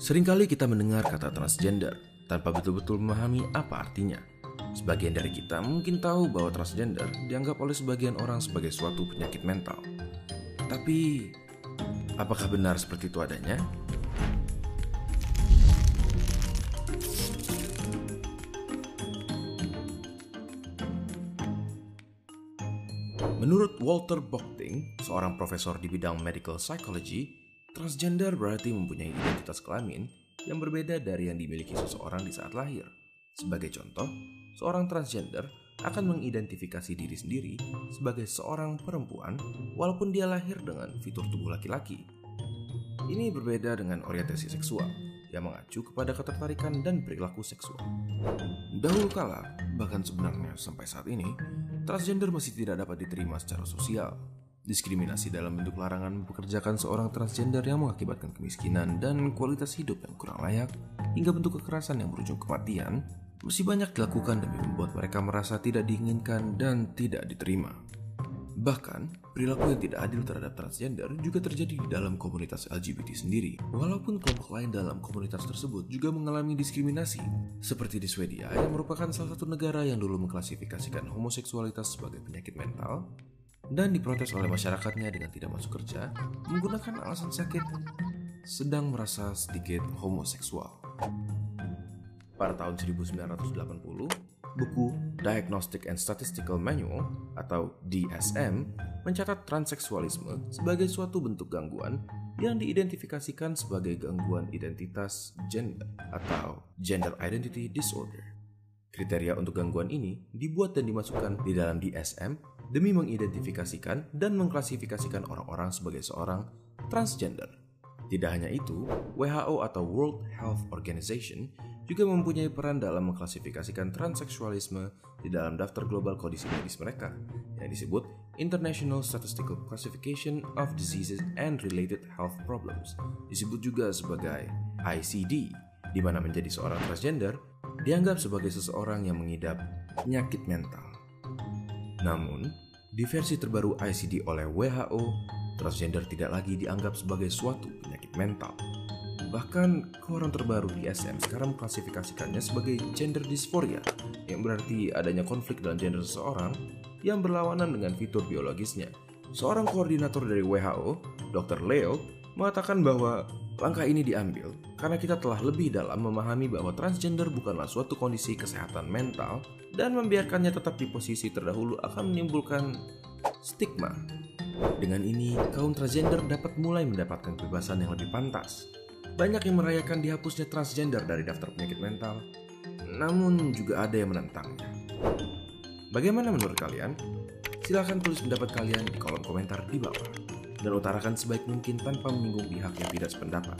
Seringkali kita mendengar kata transgender tanpa betul-betul memahami apa artinya. Sebagian dari kita mungkin tahu bahwa transgender dianggap oleh sebagian orang sebagai suatu penyakit mental. Tapi, apakah benar seperti itu adanya? Menurut Walter Bochting, seorang profesor di bidang medical psychology, transgender berarti mempunyai identitas kelamin yang berbeda dari yang dimiliki seseorang di saat lahir. Sebagai contoh, seorang transgender akan mengidentifikasi diri sendiri sebagai seorang perempuan walaupun dia lahir dengan fitur tubuh laki-laki. Ini berbeda dengan orientasi seksual yang mengacu kepada ketertarikan dan perilaku seksual. Dahulu kala, bahkan sebenarnya sampai saat ini, transgender masih tidak dapat diterima secara sosial. Diskriminasi dalam bentuk larangan mempekerjakan seorang transgender yang mengakibatkan kemiskinan dan kualitas hidup yang kurang layak, hingga bentuk kekerasan yang berujung kematian, masih banyak dilakukan demi membuat mereka merasa tidak diinginkan dan tidak diterima. Bahkan, perilaku yang tidak adil terhadap transgender juga terjadi di dalam komunitas LGBT sendiri. Walaupun kelompok lain dalam komunitas tersebut juga mengalami diskriminasi, seperti di Swedia yang merupakan salah satu negara yang dulu mengklasifikasikan homoseksualitas sebagai penyakit mental, dan diprotes oleh masyarakatnya dengan tidak masuk kerja menggunakan alasan sakit sedang merasa sedikit homoseksual. Pada tahun 1980, Buku Diagnostic and Statistical Manual atau DSM mencatat transseksualisme sebagai suatu bentuk gangguan yang diidentifikasikan sebagai gangguan identitas gender atau gender identity disorder. Kriteria untuk gangguan ini dibuat dan dimasukkan di dalam DSM demi mengidentifikasikan dan mengklasifikasikan orang-orang sebagai seorang transgender. Tidak hanya itu, WHO atau World Health Organization juga mempunyai peran dalam mengklasifikasikan transseksualisme di dalam daftar global kondisi medis mereka yang disebut International Statistical Classification of Diseases and Related Health Problems, disebut juga sebagai ICD, di mana menjadi seorang transgender dianggap sebagai seseorang yang mengidap penyakit mental. Namun, di versi terbaru ICD oleh WHO, transgender tidak lagi dianggap sebagai suatu penyakit mental, Bahkan koran terbaru di SM sekarang mengklasifikasikannya sebagai gender dysphoria, yang berarti adanya konflik dalam gender seseorang yang berlawanan dengan fitur biologisnya. Seorang koordinator dari WHO, Dr. Leo, mengatakan bahwa langkah ini diambil karena kita telah lebih dalam memahami bahwa transgender bukanlah suatu kondisi kesehatan mental dan membiarkannya tetap di posisi terdahulu akan menimbulkan stigma. Dengan ini, kaum transgender dapat mulai mendapatkan kebebasan yang lebih pantas banyak yang merayakan dihapusnya transgender dari daftar penyakit mental, namun juga ada yang menentangnya. Bagaimana menurut kalian? Silahkan tulis pendapat kalian di kolom komentar di bawah dan utarakan sebaik mungkin tanpa menyinggung pihak yang tidak sependapat.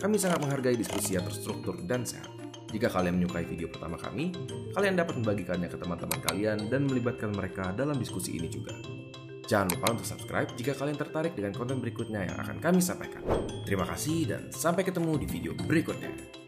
Kami sangat menghargai diskusi yang terstruktur dan sehat. Jika kalian menyukai video pertama kami, kalian dapat membagikannya ke teman-teman kalian dan melibatkan mereka dalam diskusi ini juga. Jangan lupa untuk subscribe jika kalian tertarik dengan konten berikutnya yang akan kami sampaikan. Terima kasih dan sampai ketemu di video berikutnya.